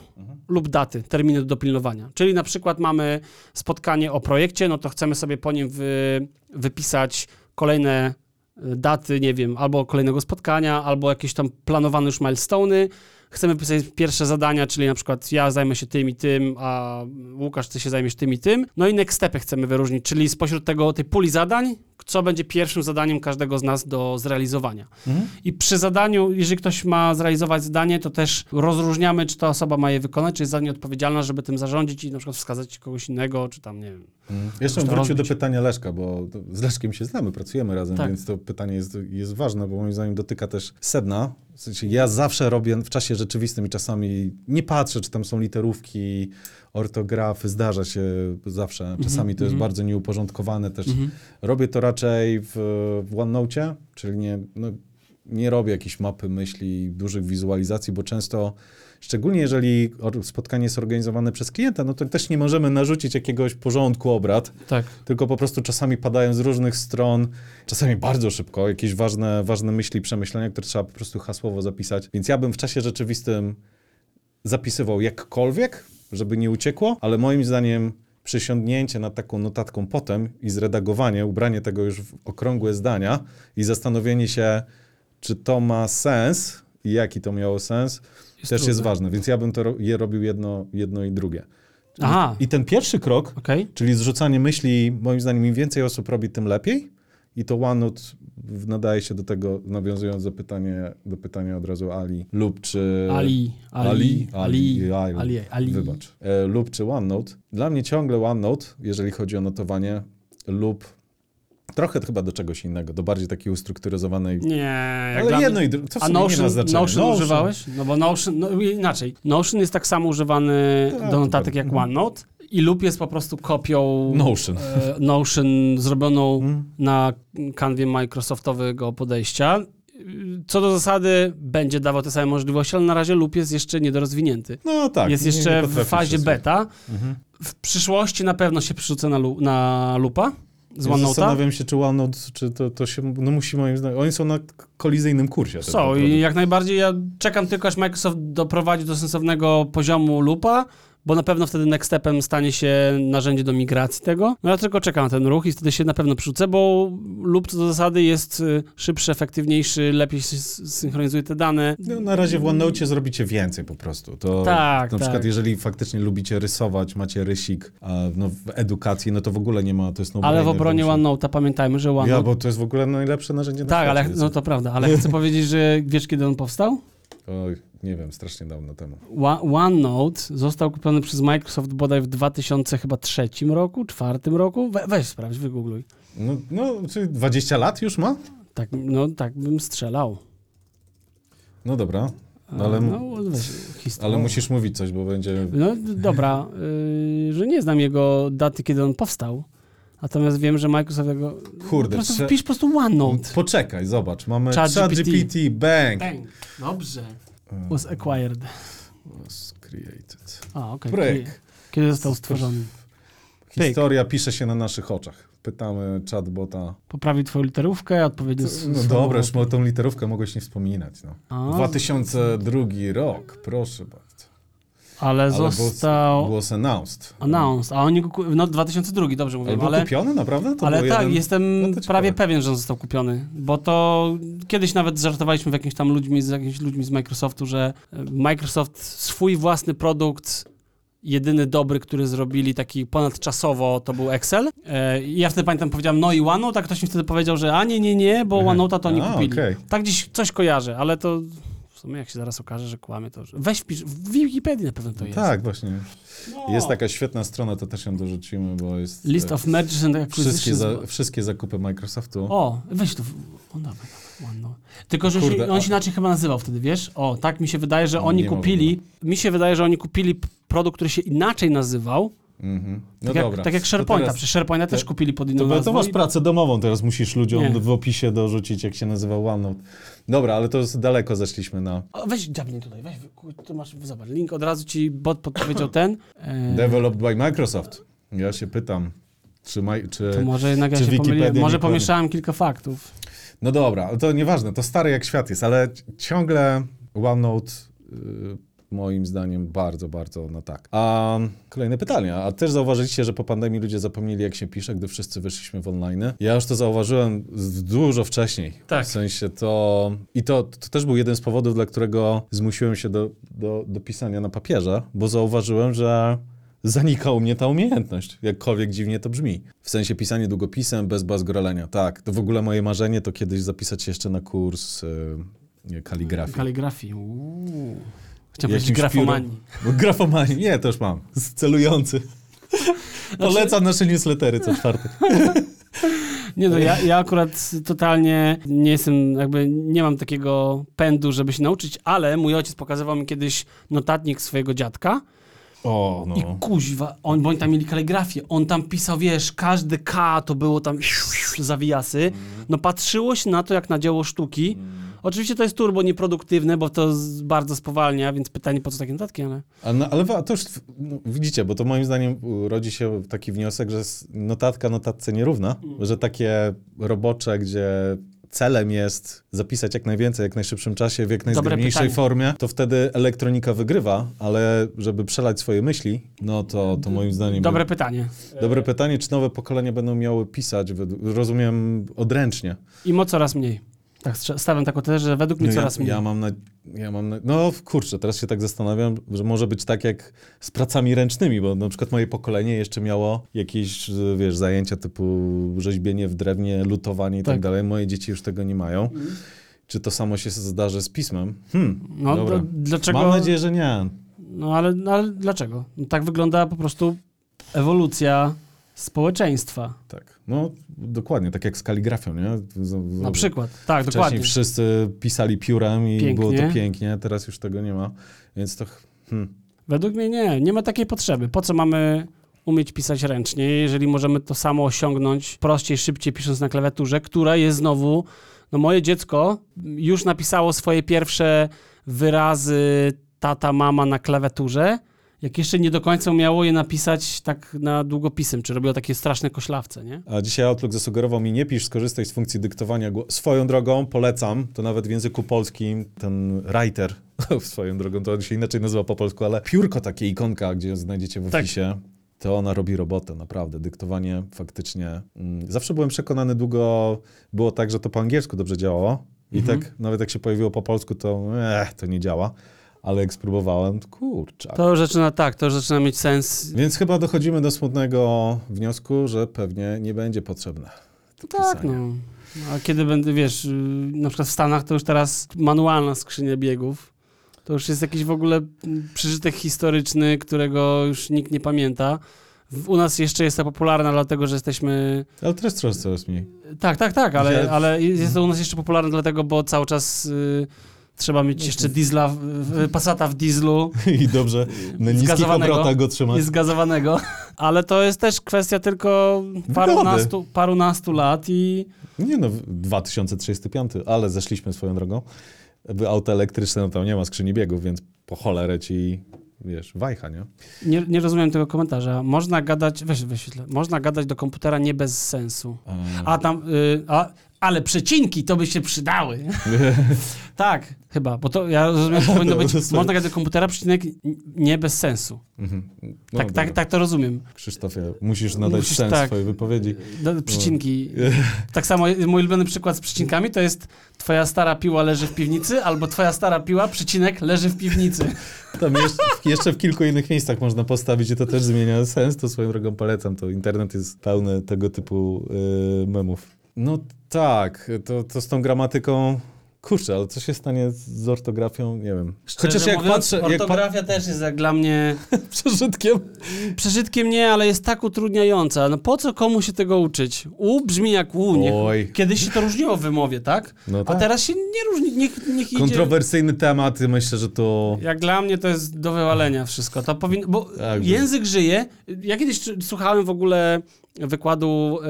lub daty, terminy do dopilnowania. Czyli na przykład mamy spotkanie o projekcie, no to chcemy sobie po nim wy, wypisać kolejne daty, nie wiem, albo kolejnego spotkania, albo jakieś tam planowane już milestone'y. Chcemy pisać pierwsze zadania, czyli na przykład ja zajmę się tym i tym, a Łukasz, ty się zajmiesz tym i tym. No i next stepy chcemy wyróżnić, czyli spośród tego, tej puli zadań, co będzie pierwszym zadaniem każdego z nas do zrealizowania. Mhm. I przy zadaniu, jeżeli ktoś ma zrealizować zadanie, to też rozróżniamy, czy ta osoba ma je wykonać, czy jest za nie odpowiedzialna, żeby tym zarządzić i na przykład wskazać kogoś innego, czy tam, nie wiem. Mhm. Jeszcze bym wrócił do pytania Leszka, bo z Leszkiem się znamy, pracujemy razem, Tak. więc to pytanie jest, jest ważne, bo moim zdaniem dotyka też sedna. W sensie ja zawsze robię w czasie rzeczywistym i czasami nie patrzę, czy tam są literówki, ortografy, zdarza się zawsze. Czasami to jest mhm. bardzo nieuporządkowane też. Robię to raczej w, w OneNote, czyli nie, no, nie robię jakiejś mapy myśli, dużych wizualizacji, bo często, szczególnie jeżeli spotkanie jest organizowane przez klienta, no to też nie możemy narzucić jakiegoś porządku obrad, Tak. tylko po prostu czasami padają z różnych stron, czasami bardzo szybko, jakieś ważne, ważne myśli, przemyślenia, które trzeba po prostu hasłowo zapisać. Więc ja bym w czasie rzeczywistym zapisywał jakkolwiek, żeby nie uciekło, ale moim zdaniem przysiągnięcie nad taką notatką potem i zredagowanie, ubranie tego już w okrągłe zdania i zastanowienie się, czy to ma sens i jaki to miało sens, Jest też jest trudne. ważne. Więc ja bym to je robił jedno, jedno i drugie. Aha, I ten pierwszy krok, okej. Czyli zrzucanie myśli, moim zdaniem, im więcej osób robi, tym lepiej. I to OneNote nadaje się do tego, nawiązując do pytania, do pytania od razu Ali, lub czy... Ali, Ali, Ali, Ali, Ali, Ali. Wybacz. E, lub czy OneNote. Dla mnie ciągle OneNote, jeżeli chodzi o notowanie, lub trochę chyba do czegoś innego, do bardziej takiej ustrukturyzowanej... Nie, jak Ale jedno i drugie, w A sumie nie ma Notion, znaczenia. Notion używałeś? No bo Notion, no inaczej. Notion jest tak samo używany Tak, do notatek jak OneNote i Loop jest po prostu kopią Notion. e, Notion zrobioną Mm. na kanwie Microsoftowego podejścia. Co do zasady będzie dawał te same możliwości, ale na razie Loop jest jeszcze niedorozwinięty. No tak. jest nie- nie jeszcze w fazie beta. Mhm. W przyszłości na pewno się przerzucę na, lu- na Loopa z Ja OneNote'a. Zastanawiam się, czy OneNote, czy to, to się, no musi moim zdaniem, oni są na kolizyjnym kursie. ten Są i jak najbardziej ja czekam tylko, aż Microsoft doprowadzi do sensownego poziomu lupa, bo na pewno wtedy next stepem stanie się narzędzie do migracji tego. No ja tylko czekam na ten ruch i wtedy się na pewno przerzucę, bo lub co do zasady jest y, szybszy, efektywniejszy, lepiej synchronizuje te dane. No, na razie w OneNote zrobicie więcej po prostu. To Tak, na tak. przykład jeżeli faktycznie lubicie rysować, macie rysik no, w edukacji, no to w ogóle nie ma, to jest no Ale w obronie OneNote'a pamiętajmy, że OneNote... Ja, bo to jest w ogóle najlepsze narzędzie na tak, ale no to prawda, ale chcę [LAUGHS] powiedzieć, że wiesz kiedy on powstał? Oj, nie wiem, strasznie dawno temu. OneNote został kupiony przez Microsoft bodaj w 2003 roku, czwartym roku. We, weź sprawdź, wygoogluj. No, no, czy 20 lat już ma? Tak, no tak bym strzelał. No dobra, no, ale, No, weź, ale musisz mówić coś, bo będzie... No dobra, yy, że nie znam jego daty, kiedy on powstał. Natomiast wiem, że Microsoft jego... Kurde, po prostu trze- wpisz po prostu OneNote. Poczekaj, zobacz, mamy ChatGPT. ChatGPT, bang! Bang. Dobrze. Was acquired. Was created. A, okej. Kiedy, kiedy został stworzony? Historia pisze się na naszych oczach. Pytamy chatbota. Poprawił twoją literówkę, odpowiednio... No dobra, już tą literówkę mogłeś nie wspominać. No. A, 2002 rok, proszę bardzo. Ale, Ale został was announced. announced. A oni go... ku- No 2002, dobrze Ale mówię, był ale... kupiony naprawdę? To ale tak, jeden... jestem No prawie pewien, że on został kupiony, bo to kiedyś nawet żartowaliśmy w jakimś tam ludźmi, z jakimiś ludźmi z Microsoftu, że e, Microsoft swój własny produkt, jedyny dobry, który zrobili taki ponadczasowo, to był Excel. E, ja wtedy pamiętam, powiedziałem no i OneNote, a ktoś mi wtedy powiedział, że a nie, nie, nie, bo Aha. OneNote'a to nie kupili. okej. Tak gdzieś coś kojarzę, ale to w sumie jak się zaraz okaże, że kłamie, to weź wpisz, w Wikipedii na pewno to jest. Tak, właśnie. No. Jest taka świetna strona, to też ją dorzucimy, bo jest... List e, of mergers and wszystkie, acquisitions. za, wszystkie zakupy Microsoftu. O, weź to. w- O, dobra, dobra, ładno. Tylko, że Kurde, się, on się inaczej chyba nazywał wtedy, wiesz? O, tak mi się wydaje, że oni kupili. Mi się wydaje, że oni kupili produkt, który się inaczej nazywał. Mhm. No Tak, jak, dobra. tak jak To SharePointa. teraz- Przecież SharePointa też to- kupili pod inną To, to nazwą. masz i- pracę domową, teraz musisz ludziom Nie. w opisie dorzucić, jak się nazywa OneNote. Dobra, ale to jest daleko zeszliśmy na O, weź dziabnij tutaj, weź, tu masz, zobacz, link od razu ci bot podpowiedział ten. E, [LAUGHS] Developed by Microsoft. Ja się pytam, czy, maj, czy... to może jednak ja się pomyliłem, może pomieszałem kilka faktów. No dobra, to nieważne, to stary jak świat jest, ale ciągle OneNote y, moim zdaniem bardzo, bardzo no tak. A kolejne pytanie, a też zauważyliście, że po pandemii ludzie zapomnieli jak się pisze, gdy wszyscy wyszliśmy w online? Ja już to zauważyłem dużo wcześniej. Tak. W sensie to... I to, to też był jeden z powodów, dla którego zmusiłem się do, do, do pisania na papierze, bo zauważyłem, że zanika u mnie ta umiejętność, jakkolwiek dziwnie to brzmi. W sensie pisanie długopisem bez bazgrolenia. Tak, to w ogóle moje marzenie to kiedyś zapisać się jeszcze na kurs y, nie, kaligrafii. Kaligrafii. Uuu. Chciałem powiedzieć grafomanii. Grafomanii, nie, to już mam. Celujący. Polecam nasze newslettery co czwartek. [LAUGHS] Nie no, ja, ja akurat totalnie nie jestem, jakby nie mam takiego pędu, żeby się nauczyć, ale mój ojciec pokazywał mi kiedyś notatnik swojego dziadka O, no. i kuźwa, on, bo oni tam mieli kaligrafię, on tam pisał, wiesz, każdy K to było tam [LAUGHS] zawijasy, no patrzyło się na to jak na dzieło sztuki. Oczywiście to jest turbo nieproduktywne, bo to bardzo spowalnia, więc pytanie po co takie notatki, ale... A, no, ale to już no, widzicie, bo to moim zdaniem rodzi się taki wniosek, że notatka notatce nierówna, że takie robocze, gdzie celem jest zapisać jak najwięcej, jak najszybszym czasie, w jak najzgrabniejszej formie, to wtedy elektronika wygrywa, ale żeby przelać swoje myśli, no to, to moim zdaniem... Dobre pytanie. Dobre pytanie, czy nowe pokolenia będą miały pisać, rozumiem, odręcznie. I mo coraz mniej. Tak, stawiam taką tezę, że według mnie No coraz ja, mniej. ja mam na, ja mam na, no kurczę, teraz się tak zastanawiam, że może być tak jak z pracami ręcznymi, bo na przykład moje pokolenie jeszcze miało jakieś, wiesz, zajęcia typu rzeźbienie w drewnie, lutowanie i tak, Tak. dalej. Moje dzieci już tego nie mają. Czy to samo się zdarzy z pismem? Hmm, No, dobra. dlaczego? Mam nadzieję, że nie. No ale, no, ale dlaczego? No, tak wygląda po prostu ewolucja społeczeństwa. Tak, no dokładnie, tak jak z kaligrafią, nie? Z, Na przykład. Tak, Wcześniej dokładnie. wszyscy pisali piórem i Pięknie. było to pięknie, teraz już tego nie ma, więc to... Hmm. Według mnie nie, nie ma takiej potrzeby. Po co mamy umieć pisać ręcznie, jeżeli możemy to samo osiągnąć prościej, szybciej pisząc na klawiaturze, która jest znowu, no moje dziecko już napisało swoje pierwsze wyrazy tata, mama na klawiaturze, jak jeszcze nie do końca umiało je napisać tak na długopisem, czy robiło takie straszne koślawce, nie? A dzisiaj Outlook zasugerował mi, nie pisz, skorzystaj z funkcji dyktowania. Swoją drogą polecam, to nawet w języku polskim ten writer, [LAUGHS] swoją drogą, to on się inaczej nazywa po polsku, ale piórko takie ikonka, gdzie znajdziecie w Tak. opisie, to ona robi robotę, naprawdę. Dyktowanie faktycznie. Mm, zawsze byłem przekonany, długo było tak, że to po angielsku dobrze działało i Mhm. tak nawet jak się pojawiło po polsku, to eh, to nie działa. Ale jak spróbowałem, to kurczę. To już zaczyna, tak, to już zaczyna mieć sens. Więc chyba dochodzimy do smutnego wniosku, że pewnie nie będzie potrzebne. to Tak, no. A kiedy będę, wiesz, na przykład w Stanach to już teraz manualna skrzynia biegów. To już jest jakiś w ogóle przeżytek historyczny, którego już nikt nie pamięta. U nas jeszcze jest to popularne, dlatego że jesteśmy. Ale teraz coraz, coraz mniej. Tak, tak, tak, ale, ale jest to u nas jeszcze popularne, dlatego, bo cały czas y, trzeba mieć jeszcze diesla, w- w- dieslu. [LAUGHS] I dobrze na niskich obrotach go trzymać. zgazowanego. [LAUGHS] Ale to jest też kwestia tylko parunastu, parunastu lat i Nie no, 2035, ale zeszliśmy swoją drogą. Auto elektryczne, no tam nie ma skrzyni biegów, więc po cholerę ci, wiesz, wajcha, nie? Nie, nie rozumiem tego komentarza. Można gadać, weź wyświetlę, można gadać do komputera nie bez sensu. A, A tam, y, a, ale przecinki to by się przydały. [LAUGHS] tak, chyba, bo to ja rozumiem, że powinno [LAUGHS] być, Dobra, sorry. można gadać do komputera, przecinek nie bez sensu. mhm. No, tak, tak, tak to rozumiem. Krzysztofie, musisz nadać Musisz, sens tak. swojej wypowiedzi. Do, przecinki. [LAUGHS] Tak samo mój ulubiony przykład z przecinkami to jest twoja stara piła leży w piwnicy, albo twoja stara piła, przecinek, leży w piwnicy. Tam jeszcze, jeszcze w kilku innych miejscach można postawić i to też zmienia sens, to swoją drogą polecam. To internet jest pełny tego typu y, memów. No tak, to, to z tą gramatyką... Kurczę, ale co się stanie z ortografią? Nie wiem. Chociaż Szczerze jak mówiąc, patrzę... Jak pa... Ortografia też jest jak dla mnie [LAUGHS] Przeżytkiem? przeżytkiem nie, ale jest tak utrudniająca. No po co komu się tego uczyć? U brzmi jak u. Niech, Oj. Kiedyś się to różniło w wymowie, tak? No A tak. teraz się nie różni. Niech, niech idzie. Kontrowersyjny temat, myślę, że to... Jak dla mnie to jest do wywalenia wszystko. To powinno, bo Tak, język żyje. Ja kiedyś słuchałem w ogóle wykładu e,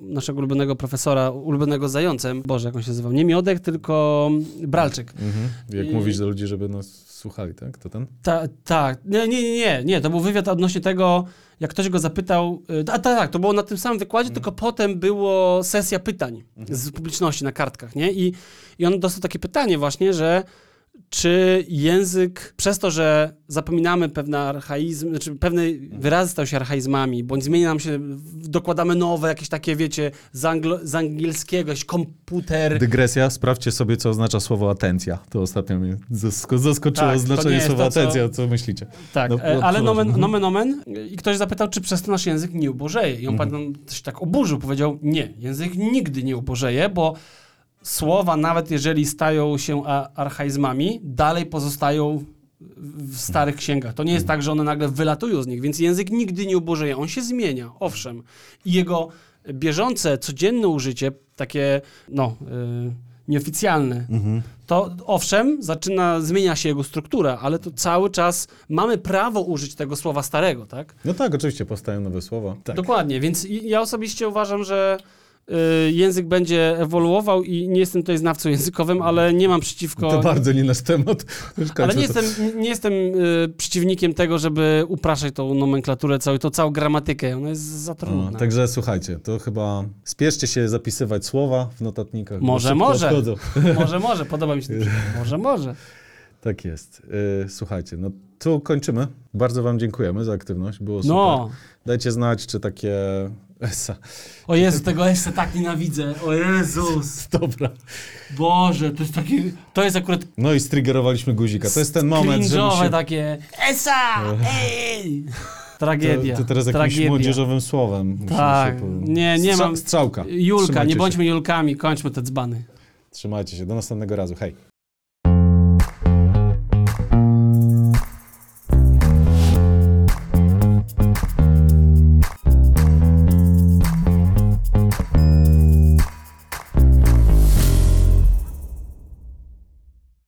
naszego ulubionego profesora, ulubionego zającem. Boże, jak on się nazywał? Nie Miodek, tylko Bralczyk. Mhm. Jak mówić do ludzi, żeby nas słuchali, tak? To ten? Ta, tak, nie, nie, nie, nie, nie, to był wywiad odnośnie tego, jak ktoś go zapytał, y, a tak, tak, to było na tym samym wykładzie, tylko potem było sesja pytań z publiczności na kartkach, nie? I, I on dostał takie pytanie właśnie, że czy język, przez to, że zapominamy pewne archaizmy, znaczy pewne wyrazy stały się archaizmami, bądź zmienia nam się, dokładamy nowe, jakieś takie, wiecie, z, anglo, z angielskiego, jakiś komputer, Dygresja, sprawdźcie sobie, co oznacza słowo atencja. To ostatnio mnie zasko- zaskoczyło Tak, znaczenie słowa to, co- atencja. Co myślicie? Tak, No, no, ale nomen, Mhm. nomen omen i ktoś zapytał, czy przez to nasz język nie ubożeje. I on Mhm. pamiętam, się tak oburzył, powiedział, nie, język nigdy nie ubożeje, bo słowa, nawet jeżeli stają się a- archaizmami, dalej pozostają w starych księgach. To nie jest tak, że one nagle wylatują z nich, więc język nigdy nie ubożeje. On się zmienia, owszem. I jego bieżące, codzienne użycie, takie, no, yy, nieoficjalne, to owszem, zaczyna, zmienia się jego struktura, ale to cały czas mamy prawo użyć tego słowa starego, tak? No tak, oczywiście, powstają nowe słowa. Tak. Dokładnie, więc ja osobiście uważam, że język będzie ewoluował i nie jestem tutaj znawcą [LAUGHS] językowym, ale nie mam przeciwko... To bardzo nie nasz temat. Ale nie to. jestem, nie jestem y, przeciwnikiem tego, żeby upraszać tą nomenklaturę, całą, tą całą gramatykę. Ona jest za trudna. No, także słuchajcie, to chyba spieszcie się zapisywać słowa w notatnikach. Może, może. odchodzą. [LAUGHS] Może, może, podoba mi się przykład. [LAUGHS] Może, może. Tak jest. Y, słuchajcie, no tu kończymy. Bardzo wam dziękujemy za aktywność, było super. No. Dajcie znać, czy takie... Esa. O Jezu, tego jeszcze tak nienawidzę. O Jezus. [LAUGHS] Dobra. Boże, to jest taki... To jest akurat No i striggerowaliśmy guzika. To jest ten moment, że cringe'owe musi... takie Esa! Ej! Tragedia. To, to teraz jakimś Tragedia. młodzieżowym słowem. Tak. się Nie, nie Strza- mam- Strzałka. Julka, Trzymajcie nie się. bądźmy Julkami, kończmy te dzbany. Trzymajcie się. Do następnego razu. Hej.